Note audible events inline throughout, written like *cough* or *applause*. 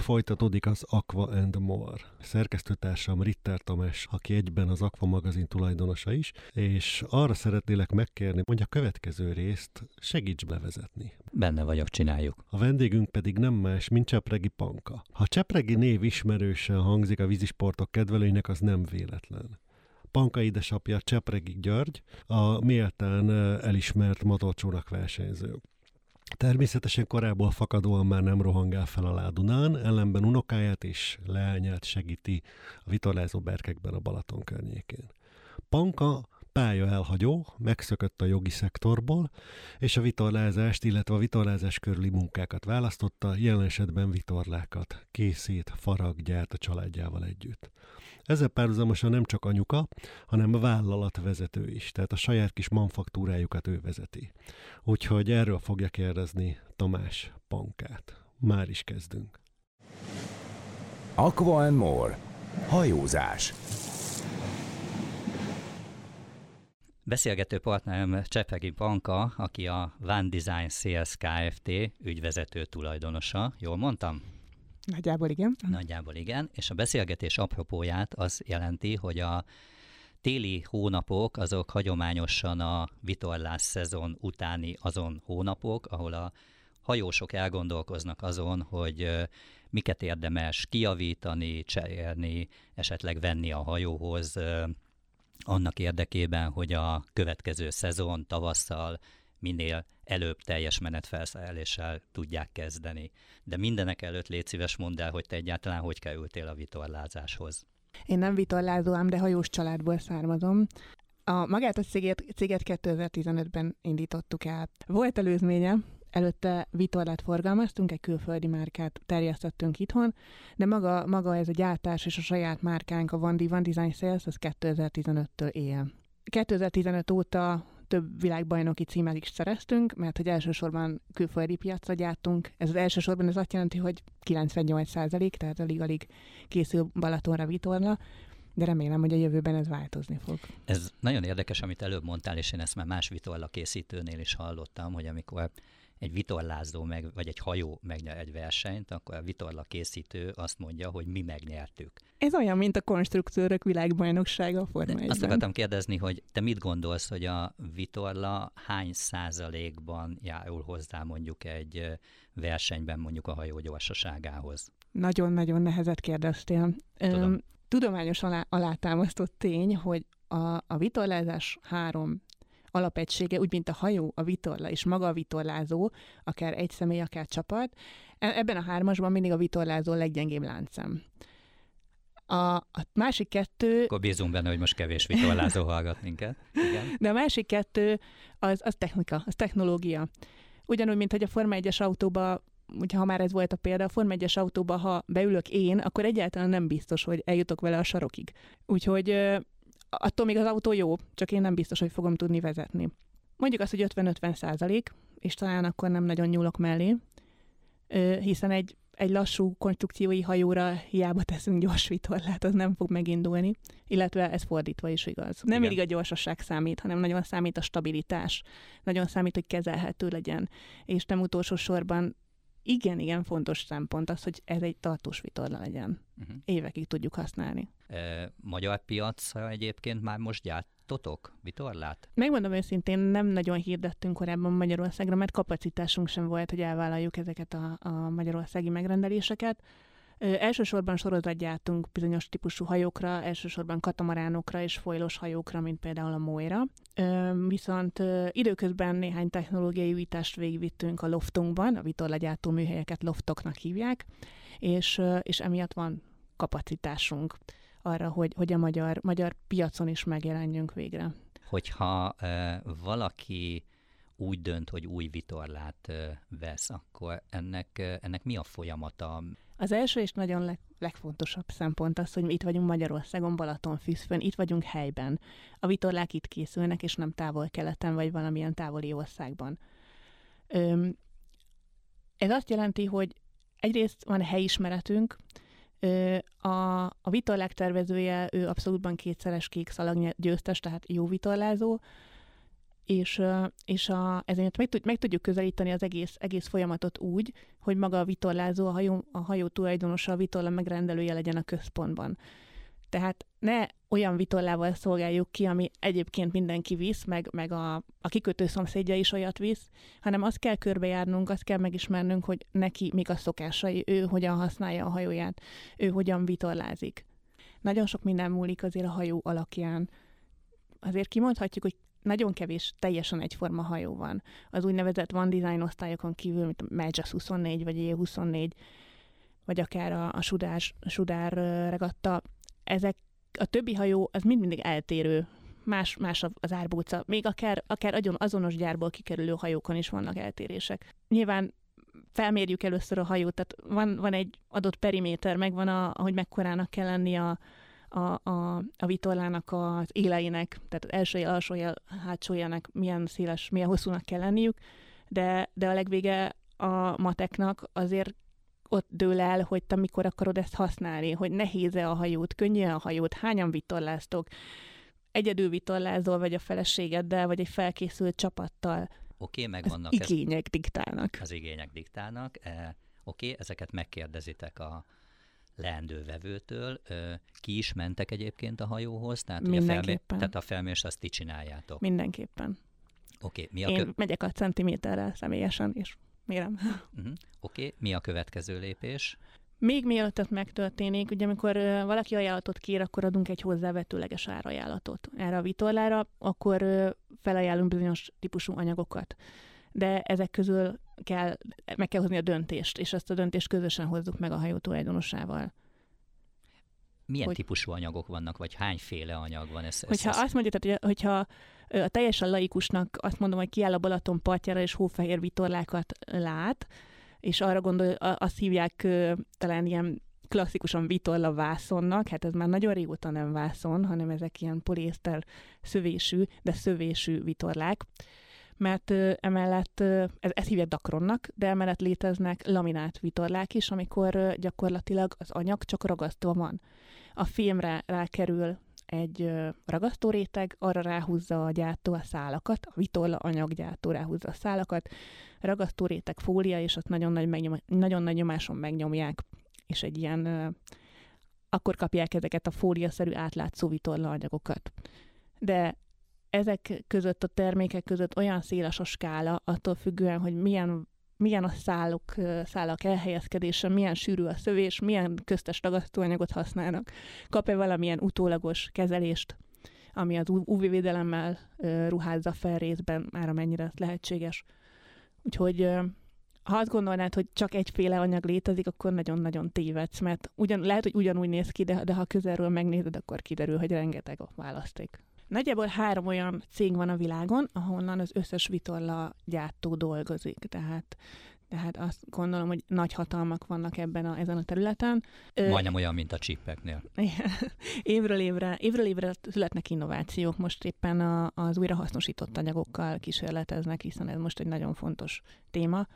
folytatódik az Aqua and More. Szerkesztőtársam Ritter Tamás, aki egyben az Aqua magazin tulajdonosa is, és arra szeretnélek megkérni, hogy a következő részt segíts bevezetni. Benne vagyok, csináljuk. A vendégünk pedig nem más, mint Csepregi Panka. Ha Csepregi név ismerősen hangzik a vízisportok kedvelőinek, az nem véletlen. Panka édesapja Csepregi György, a méltán elismert motorcsónak versenyző. Természetesen korából fakadóan már nem rohangál fel a ládunán, ellenben unokáját és leányát segíti a vitorlázó berkekben a Balaton környékén. Panka pálya elhagyó, megszökött a jogi szektorból, és a vitorlázást, illetve a vitorlázás körüli munkákat választotta, jelen esetben vitorlákat, készít, farag, gyárt a családjával együtt. Ezzel párhuzamosan nem csak anyuka, hanem a vállalatvezető is, tehát a saját kis manfaktúrájukat ő vezeti. Úgyhogy erről fogja kérdezni Tamás Pankát. Már is kezdünk. Aqua and More. Hajózás. Beszélgető partnerem Csepegi Panka, aki a Van Design Sales Kft. ügyvezető tulajdonosa. Jól mondtam? Nagyjából igen. Nagyjából igen, és a beszélgetés apropóját az jelenti, hogy a téli hónapok azok hagyományosan a vitorlás szezon utáni azon hónapok, ahol a hajósok elgondolkoznak azon, hogy miket érdemes kiavítani, cserélni, esetleg venni a hajóhoz, annak érdekében, hogy a következő szezon tavasszal minél előbb teljes menetfelszereléssel tudják kezdeni. De mindenek előtt légy szíves mondd el, hogy te egyáltalán hogy kerültél a vitorlázáshoz. Én nem vitorlázó, ám de hajós családból származom. A magát a céget, céget 2015-ben indítottuk el. Volt előzménye, előtte vitorlát forgalmaztunk, egy külföldi márkát terjesztettünk itthon, de maga, maga ez a gyártás és a saját márkánk, a Van, Van Design Sales, az 2015-től él. 2015 óta több világbajnoki címet is szereztünk, mert hogy elsősorban külföldi piacra gyártunk. Ez az elsősorban ez azt jelenti, hogy 98 százalék, tehát alig-alig készül Balatonra vitorla, de remélem, hogy a jövőben ez változni fog. Ez nagyon érdekes, amit előbb mondtál, és én ezt már más vitorla készítőnél is hallottam, hogy amikor egy vitorlázó meg, vagy egy hajó megnyer egy versenyt, akkor a vitorla készítő azt mondja, hogy mi megnyertük. Ez olyan, mint a konstruktőrök világbajnoksága a Forma Azt akartam kérdezni, hogy te mit gondolsz, hogy a vitorla hány százalékban járul hozzá mondjuk egy versenyben mondjuk a hajó gyorsaságához? Nagyon-nagyon nehezet kérdeztél. Tudom. Tudományos alá, alátámasztott tény, hogy a, a vitorlázás három alapegysége, úgy, mint a hajó, a vitorla és maga a vitorlázó, akár egy személy, akár csapat. E, ebben a hármasban mindig a vitorlázó leggyengébb láncem. A, a másik kettő... Akkor bízunk benne, hogy most kevés vitorlázó hallgat minket. Igen. De a másik kettő az, az technika, az technológia. Ugyanúgy, mint hogy a Forma 1-es autóba ugye ha már ez volt a példa, a Forma 1-es autóba, ha beülök én, akkor egyáltalán nem biztos, hogy eljutok vele a sarokig. Úgyhogy attól még az autó jó, csak én nem biztos, hogy fogom tudni vezetni. Mondjuk azt, hogy 50-50 százalék, és talán akkor nem nagyon nyúlok mellé, hiszen egy, egy lassú konstrukciói hajóra hiába teszünk gyors vitorlát, az nem fog megindulni, illetve ez fordítva is igaz. Nem mindig a gyorsaság számít, hanem nagyon számít a stabilitás, nagyon számít, hogy kezelhető legyen, és nem utolsó sorban igen, igen fontos szempont az, hogy ez egy tartós vitorla legyen. Uh-huh. Évekig tudjuk használni. E, magyar piacra egyébként már most gyártotok vitorlát? Megmondom őszintén, nem nagyon hirdettünk korábban Magyarországra, mert kapacitásunk sem volt, hogy elvállaljuk ezeket a, a magyarországi megrendeléseket. Elsősorban sorozat gyártunk bizonyos típusú hajókra, elsősorban katamaránokra és folylos hajókra, mint például a Moira. Viszont időközben néhány technológiai újítást végigvittünk a loftunkban, a vitorlagyártó műhelyeket loftoknak hívják, és, és emiatt van kapacitásunk arra, hogy, hogy a magyar, magyar piacon is megjelenjünk végre. Hogyha e, valaki úgy dönt, hogy új vitorlát vesz, akkor ennek, ennek mi a folyamata? Az első és nagyon leg, legfontosabb szempont az, hogy mi itt vagyunk Magyarországon, Balatonfüszfön, itt vagyunk helyben. A vitorlák itt készülnek, és nem távol-keleten, vagy valamilyen távoli országban. Öm, ez azt jelenti, hogy egyrészt van helyismeretünk, a, a vitorlák tervezője, ő abszolútban kétszeres kék szalag győztes, tehát jó vitorlázó, és, és a, ezért meg, tud, meg tudjuk közelíteni az egész, egész folyamatot úgy, hogy maga a vitorlázó, a hajó, a hajó tulajdonosa, a vitorla megrendelője legyen a központban. Tehát ne olyan vitorlával szolgáljuk ki, ami egyébként mindenki visz, meg, meg a, a kikötő szomszédja is olyat visz, hanem azt kell körbejárnunk, azt kell megismernünk, hogy neki mik a szokásai, ő hogyan használja a hajóját, ő hogyan vitorlázik. Nagyon sok minden múlik azért a hajó alakján. Azért kimondhatjuk, hogy nagyon kevés teljesen egyforma hajó van. Az úgynevezett Van Design osztályokon kívül, mint a Majas 24 vagy E24, vagy akár a, a Sudár, Sudár regatta, ezek a többi hajó az mind mindig eltérő, más, más az árbóca. Még akár, akár azonos gyárból kikerülő hajókon is vannak eltérések. Nyilván felmérjük először a hajót, tehát van, van egy adott periméter, megvan, a, hogy mekkorának kell lenni a, a, a, a vitorlának az éleinek, tehát az első él, alsó él, hátsó élnek milyen széles, milyen hosszúnak kell lenniük, de, de a legvége a mateknak azért ott dől el, hogy te mikor akarod ezt használni, hogy nehéz-e a hajót, könnyű a hajót, hányan vitorláztok, egyedül vitorlázol, vagy a feleségeddel, vagy egy felkészült csapattal. Oké, okay, megvannak. Az igények ez, diktálnak. Az igények diktálnak. E, Oké, okay, ezeket megkérdezitek a leendő vevőtől. Ki is mentek egyébként a hajóhoz? Tehát, Mindenképpen. A felmé- tehát a felmérés azt ti csináljátok. Mindenképpen. Oké, okay, mi a Én kö- megyek a centiméterrel személyesen, és mérem. Uh-huh. *laughs* Oké, okay. mi a következő lépés? Még mielőtt ez megtörténik, ugye amikor valaki ajánlatot kér, akkor adunk egy hozzávetőleges árajánlatot erre a vitorlára, akkor felajánlunk bizonyos típusú anyagokat. De ezek közül kell, meg kell hozni a döntést, és ezt a döntést közösen hozzuk meg a hajó tulajdonosával. Milyen hogy, típusú anyagok vannak, vagy hányféle anyag van? Ez, hogyha ez, azt mondja, tehát, hogyha a teljesen laikusnak azt mondom, hogy kiáll a Balaton partjára és hófehér vitorlákat lát, és arra gondol, azt hívják talán ilyen klasszikusan vitorla vászonnak, hát ez már nagyon régóta nem vászon, hanem ezek ilyen poliészter szövésű, de szövésű vitorlák, mert emellett, ez, ezt hívják dakronnak, de emellett léteznek laminát vitorlák is, amikor gyakorlatilag az anyag csak ragasztva van. A filmre rákerül egy ragasztóréteg, arra ráhúzza a gyártó a szálakat, a vitorla anyaggyártó ráhúzza a szálakat, ragasztóréteg fólia, és ott nagyon nagy, megnyom, nagyon nagy nyomáson megnyomják, és egy ilyen, akkor kapják ezeket a fóliaszerű átlátszó vitorla anyagokat. De ezek között, a termékek között olyan széles a skála, attól függően, hogy milyen milyen a szálok, szálak elhelyezkedése, milyen sűrű a szövés, milyen köztes ragasztóanyagot használnak, kap-e valamilyen utólagos kezelést, ami az UV-védelemmel ruházza fel részben, már amennyire lehetséges. Úgyhogy ha azt gondolnád, hogy csak egyféle anyag létezik, akkor nagyon-nagyon tévedsz, mert ugyan, lehet, hogy ugyanúgy néz ki, de, de ha közelről megnézed, akkor kiderül, hogy rengeteg a választék. Nagyjából három olyan cég van a világon, ahonnan az összes vitorla gyártó dolgozik, tehát tehát azt gondolom, hogy nagy hatalmak vannak ebben a, ezen a területen. Majdnem olyan, mint a csippeknél. *laughs* évről évre, évről évre születnek innovációk, most éppen a, az újrahasznosított anyagokkal kísérleteznek, hiszen ez most egy nagyon fontos téma.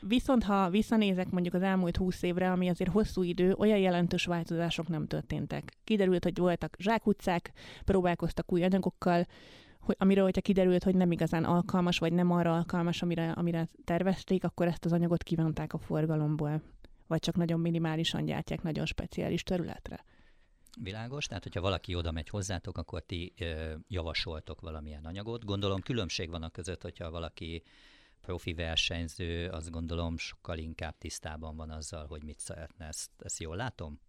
Viszont ha visszanézek mondjuk az elmúlt húsz évre, ami azért hosszú idő, olyan jelentős változások nem történtek. Kiderült, hogy voltak zsákutcák, próbálkoztak új anyagokkal, hogy, amiről, hogyha kiderült, hogy nem igazán alkalmas, vagy nem arra alkalmas, amire, amire tervezték, akkor ezt az anyagot kívánták a forgalomból. Vagy csak nagyon minimálisan gyártják nagyon speciális területre. Világos, tehát hogyha valaki oda megy hozzátok, akkor ti ö, javasoltok valamilyen anyagot. Gondolom különbség van a között, hogyha valaki profi versenyző, azt gondolom sokkal inkább tisztában van azzal, hogy mit szeretne. Ezt, ezt jól látom?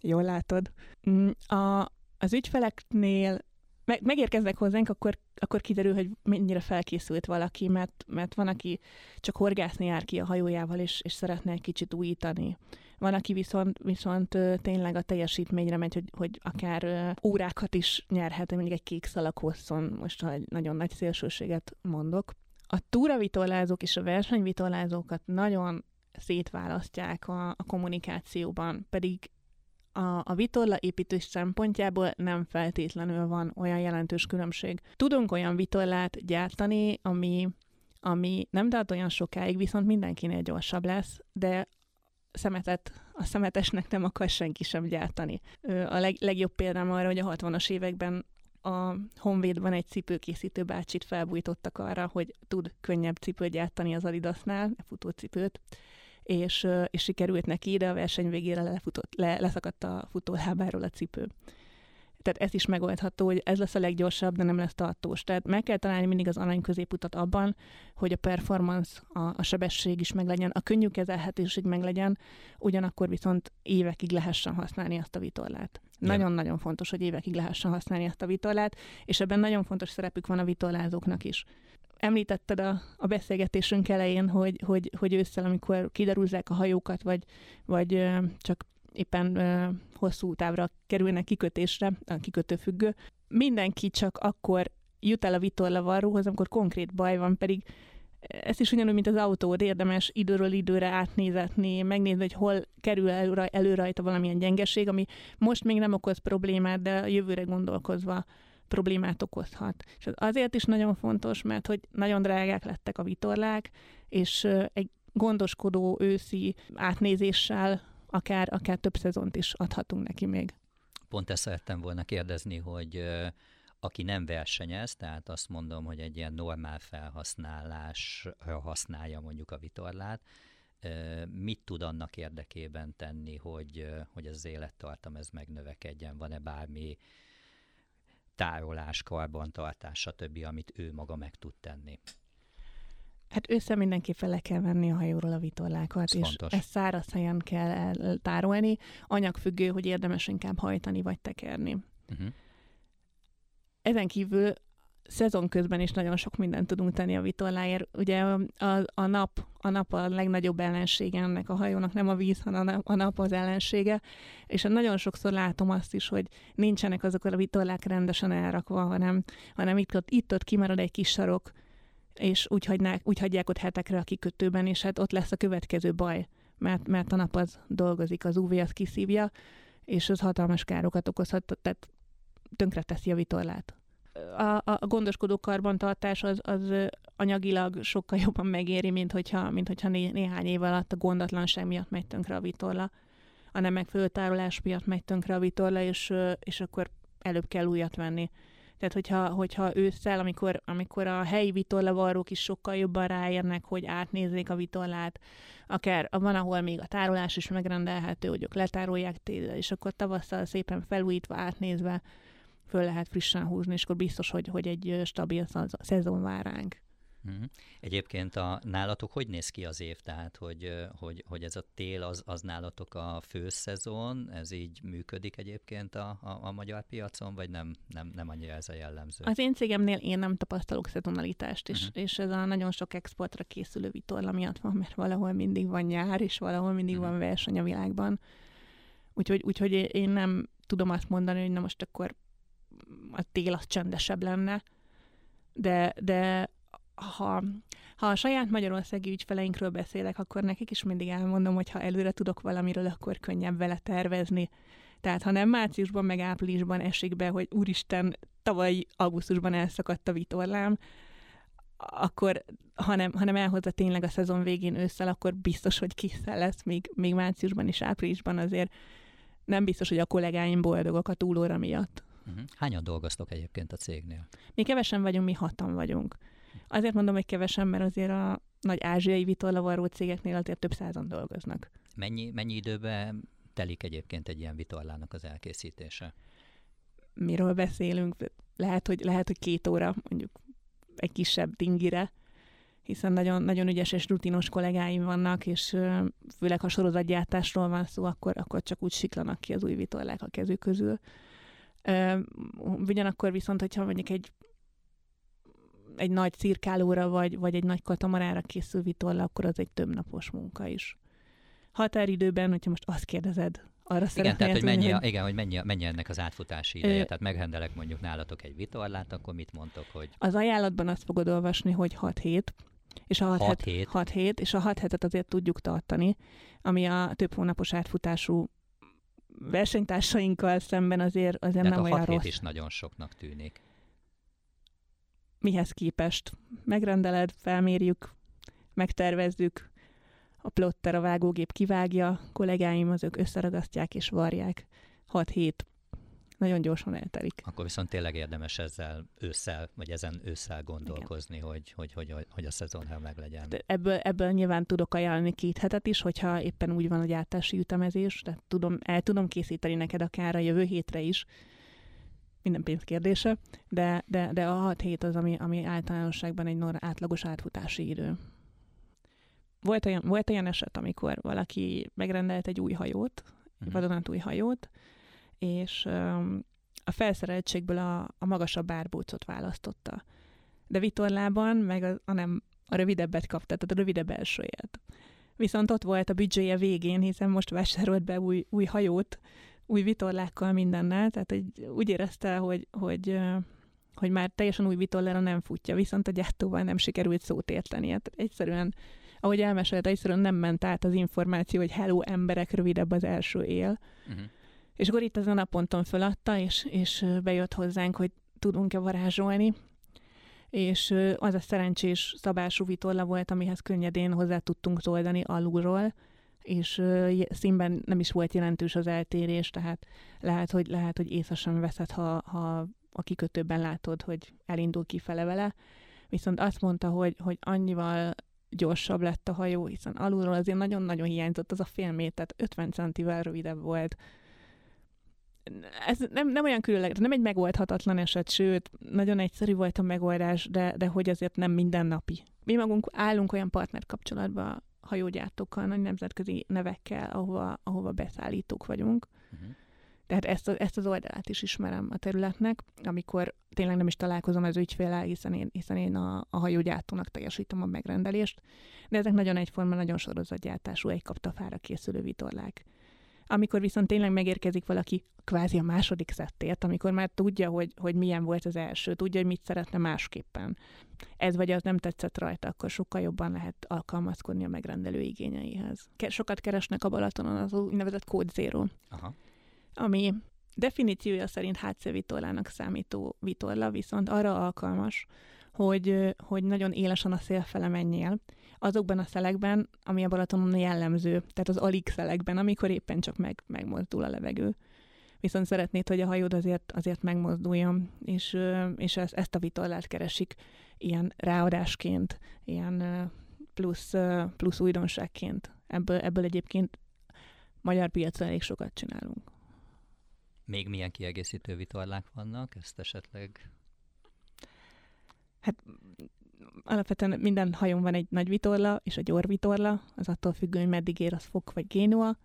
Jól látod. Mm, a, az ügyfeleknél meg, megérkeznek hozzánk, akkor, akkor kiderül, hogy mennyire felkészült valaki, mert, mert van, aki csak horgászni jár ki a hajójával, és, és szeretne egy kicsit újítani. Van, aki viszont, viszont tényleg a teljesítményre megy, hogy, hogy akár órákat is nyerhet, mondjuk egy kék szalag hosszon, most ha egy nagyon nagy szélsőséget mondok a túravitorlázók és a versenyvitorlázókat nagyon szétválasztják a, a kommunikációban, pedig a, a vitorla építés szempontjából nem feltétlenül van olyan jelentős különbség. Tudunk olyan vitorlát gyártani, ami, ami nem tart olyan sokáig, viszont mindenkinél gyorsabb lesz, de szemetet, a szemetesnek nem akar senki sem gyártani. A leg, legjobb példám arra, hogy a 60-as években a Honvédban egy cipőkészítő bácsit felbújtottak arra, hogy tud könnyebb cipőt gyártani az Adidasnál, a futócipőt, és, és sikerült neki, de a verseny végére lefutott, le, leszakadt a futólábáról a cipő. Tehát ez is megoldható, hogy ez lesz a leggyorsabb, de nem lesz tartós. Tehát meg kell találni mindig az arany középutat abban, hogy a performance, a, a sebesség is meglegyen, a könnyű kezelhetőség meglegyen, ugyanakkor viszont évekig lehessen használni azt a vitorlát. Nagyon-nagyon fontos, hogy évekig lehessen használni azt a vitorlát, és ebben nagyon fontos szerepük van a vitorlázóknak is említetted a, a beszélgetésünk elején, hogy, hogy, hogy ősszel, amikor kiderúzzák a hajókat, vagy, vagy csak éppen hosszú távra kerülnek kikötésre, a kikötőfüggő. Mindenki csak akkor jut el a vitorlavarróhoz, amikor konkrét baj van, pedig ez is ugyanúgy, mint az autód, érdemes időről időre átnézetni, megnézni, hogy hol kerül elő, elő rajta valamilyen gyengeség, ami most még nem okoz problémát, de a jövőre gondolkozva problémát okozhat. És azért is nagyon fontos, mert hogy nagyon drágák lettek a vitorlák, és egy gondoskodó őszi átnézéssel akár, akár több szezont is adhatunk neki még. Pont ezt szerettem volna kérdezni, hogy aki nem versenyez, tehát azt mondom, hogy egy ilyen normál felhasználásra használja mondjuk a vitorlát, mit tud annak érdekében tenni, hogy, hogy az élettartam ez megnövekedjen? Van-e bármi tárolás, karbantartás, stb., amit ő maga meg tud tenni? Hát össze mindenképpen le kell venni a hajóról a vitorlákat, Ez és fontos. ezt száraz helyen kell tárolni. Anyagfüggő, hogy érdemes inkább hajtani vagy tekerni. Uh-huh. Ezen kívül szezon közben is nagyon sok mindent tudunk tenni a vitorláért. Ugye a, a, nap, a nap a legnagyobb ellensége ennek a hajónak, nem a víz, hanem a nap az ellensége. És nagyon sokszor látom azt is, hogy nincsenek azok a vitorlák rendesen elrakva, hanem, hanem itt-ott, itt-ott kimarad egy kis sarok, és úgy, hagynák, úgy hagyják ott hetekre a kikötőben, és hát ott lesz a következő baj, mert, mert a nap az dolgozik, az UV az kiszívja, és az hatalmas károkat okozhat, tehát tönkre teszi a vitorlát. A, a gondoskodó karbantartás az, az anyagilag sokkal jobban megéri, mint hogyha, mint hogyha né, néhány év alatt a gondatlanság miatt megy tönkre a vitorla, a nem megfelelő tárolás miatt megy tönkre a vitorla, és, és akkor előbb kell újat venni. Tehát, hogyha, hogyha ősszel, amikor, amikor a helyi vitorlavarrók is sokkal jobban ráérnek, hogy átnézzék a vitorlát, akár van, ahol még a tárolás is megrendelhető, hogy ők letárolják tényleg, és akkor tavasszal szépen felújítva, átnézve föl lehet frissen húzni, és akkor biztos, hogy, hogy egy stabil szezon vár ránk. Uh-huh. Egyébként a nálatok hogy néz ki az év? Tehát, hogy, hogy, hogy ez a tél az, az nálatok a főszezon, ez így működik egyébként a, a, a magyar piacon, vagy nem, nem, nem annyira ez a jellemző? Az én cégemnél én nem tapasztalok szezonalitást, és, uh-huh. és ez a nagyon sok exportra készülő vitorla miatt van, mert valahol mindig van nyár, és valahol mindig uh-huh. van verseny a világban. Úgyhogy, úgyhogy én nem tudom azt mondani, hogy na most akkor a tél az csendesebb lenne, de, de ha, ha a saját magyarországi ügyfeleinkről beszélek, akkor nekik is mindig elmondom, hogy ha előre tudok valamiről, akkor könnyebb vele tervezni. Tehát ha nem márciusban, meg áprilisban esik be, hogy úristen, tavaly augusztusban elszakadt a vitorlám, akkor, hanem, hanem elhozza tényleg a szezon végén ősszel, akkor biztos, hogy készen lesz, még, még márciusban és áprilisban azért nem biztos, hogy a kollégáim boldogok a túlóra miatt. Uh-huh. Hányan dolgoztok egyébként a cégnél? Mi kevesen vagyunk, mi hatan vagyunk. Azért mondom, hogy kevesen, mert azért a nagy ázsiai vitorlavarró cégeknél azért több százan dolgoznak. Mennyi, mennyi időben telik egyébként egy ilyen vitorlának az elkészítése? Miről beszélünk? Lehet, hogy, lehet, hogy két óra mondjuk egy kisebb dingire, hiszen nagyon, nagyon ügyes és rutinos kollégáim vannak, és főleg ha sorozatgyártásról van szó, akkor, akkor csak úgy siklanak ki az új vitorlák a kezük közül. Ugyanakkor viszont, hogyha mondjuk egy egy nagy cirkálóra vagy, vagy egy nagy katamarára készül vitorla, akkor az egy több napos munka is. Határidőben, hogyha most azt kérdezed, arra igen, tehát, hogy mennyi, hogy... igen, hogy mennyi, mennyi ennek az átfutási ideje. Ö... Tehát megrendelek mondjuk nálatok egy vitorlát, akkor mit mondtok, hogy... Az ajánlatban azt fogod olvasni, hogy 6 hét, és a 6, 6 hét. 6 hét, és a 6 hetet azért tudjuk tartani, ami a több hónapos átfutású versenytársainkkal szemben azért, Tehát nem olyan 6 rossz. is nagyon soknak tűnik mihez képest. Megrendeled, felmérjük, megtervezzük, a plotter, a vágógép kivágja, kollégáim azok összeragasztják és varják. 6 hét nagyon gyorsan eltelik. Akkor viszont tényleg érdemes ezzel ősszel, vagy ezen ősszel gondolkozni, hogy, hogy, hogy, hogy, hogy a szezonra meg legyen. Ebből, ebből nyilván tudok ajánlani két hetet is, hogyha éppen úgy van a gyártási ütemezés, tehát tudom, el tudom készíteni neked akár a jövő hétre is, minden pénz kérdése, de, de, de a hat hét az, ami, ami általánosságban egy nor átlagos átfutási idő. Volt olyan, volt olyan eset, amikor valaki megrendelt egy új hajót, uh-huh. vadonatúj hajót, és a felszereltségből a, a magasabb árbócot választotta. De vitorlában meg a, a nem a rövidebbet kapta, tehát a rövidebb elsőjét. Viszont ott volt a büdzséje végén, hiszen most vásárolt be új, új hajót, új vitorlákkal mindennel, tehát egy, úgy érezte, hogy, hogy, hogy már teljesen új vitorlára nem futja, viszont a gyártóval nem sikerült szót érteni. Hát egyszerűen, ahogy elmesélte, egyszerűen nem ment át az információ, hogy hello, emberek, rövidebb az első él. Uh-huh. És akkor itt ezen a ponton föladta, és, és bejött hozzánk, hogy tudunk-e varázsolni, és az a szerencsés szabású vitorla volt, amihez könnyedén hozzá tudtunk toldani alulról, és színben nem is volt jelentős az eltérés, tehát lehet, hogy, lehet, hogy észre sem veszed, ha, ha a kikötőben látod, hogy elindul kifele vele. Viszont azt mondta, hogy, hogy annyival gyorsabb lett a hajó, hiszen alulról azért nagyon-nagyon hiányzott az a fél méter, 50 centivel rövidebb volt. Ez nem, nem olyan különleges, nem egy megoldhatatlan eset, sőt, nagyon egyszerű volt a megoldás, de, de hogy azért nem mindennapi. Mi magunk állunk olyan partner kapcsolatban hajógyártókkal, nagy nemzetközi nevekkel, ahova, ahova beszállítók vagyunk. Uh-huh. Tehát ezt, a, ezt az oldalát is ismerem a területnek, amikor tényleg nem is találkozom az ügyféle, hiszen én, hiszen én a, a hajógyártónak teljesítem a megrendelést, de ezek nagyon egyforma, nagyon sorozatgyártású, egy kaptafára készülő vitorlák. Amikor viszont tényleg megérkezik valaki kvázi a második szettért, amikor már tudja, hogy, hogy milyen volt az első, tudja, hogy mit szeretne másképpen. Ez vagy az nem tetszett rajta, akkor sokkal jobban lehet alkalmazkodni a megrendelő igényeihez. Sokat keresnek a Balatonon az úgynevezett Code Zero, Aha. ami definíciója szerint HC vitorlának számító vitorla, viszont arra alkalmas, hogy, hogy nagyon élesen a szélfele menjél, azokban a szelekben, ami a Balatonon jellemző, tehát az alig szelekben, amikor éppen csak meg, megmozdul a levegő. Viszont szeretnéd, hogy a hajód azért, azért megmozduljon, és, és ezt, ezt a vitorlát keresik ilyen ráadásként, ilyen plusz, plusz újdonságként. Ebből, ebből egyébként magyar piacra elég sokat csinálunk. Még milyen kiegészítő vitorlák vannak? Ezt esetleg Hát alapvetően minden hajón van egy nagy vitorla és egy orvitorla, az attól függő, hogy meddig ér az fok vagy génua,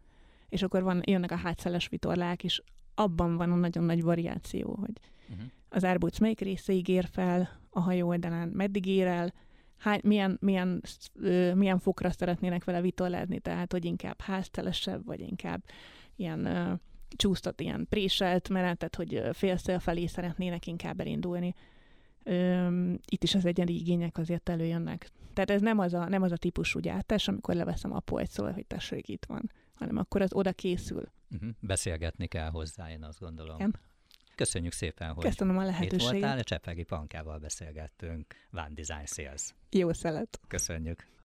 és akkor van, jönnek a hátszeles vitorlák, és abban van a nagyon nagy variáció, hogy uh-huh. az árbóc melyik részeig ér fel a hajó oldalán, meddig ér el, hány, milyen, milyen, ö, milyen fokra szeretnének vele vitorlázni, tehát hogy inkább háztelesebb, vagy inkább ilyen ö, csúsztat, ilyen préselt menetet, hogy félszél felé szeretnének inkább elindulni öm, itt is az egyedi igények azért előjönnek. Tehát ez nem az a, nem az a típusú gyártás, amikor leveszem a polcról, hogy tessék, itt van, hanem akkor az oda készül. Uh-huh. Beszélgetni kell hozzá, én azt gondolom. Igen. Köszönjük szépen, hogy Köszönöm a lehetőséget. itt voltál, a Csepegi Pankával beszélgettünk, Van Design Sales. Jó szelet. Köszönjük.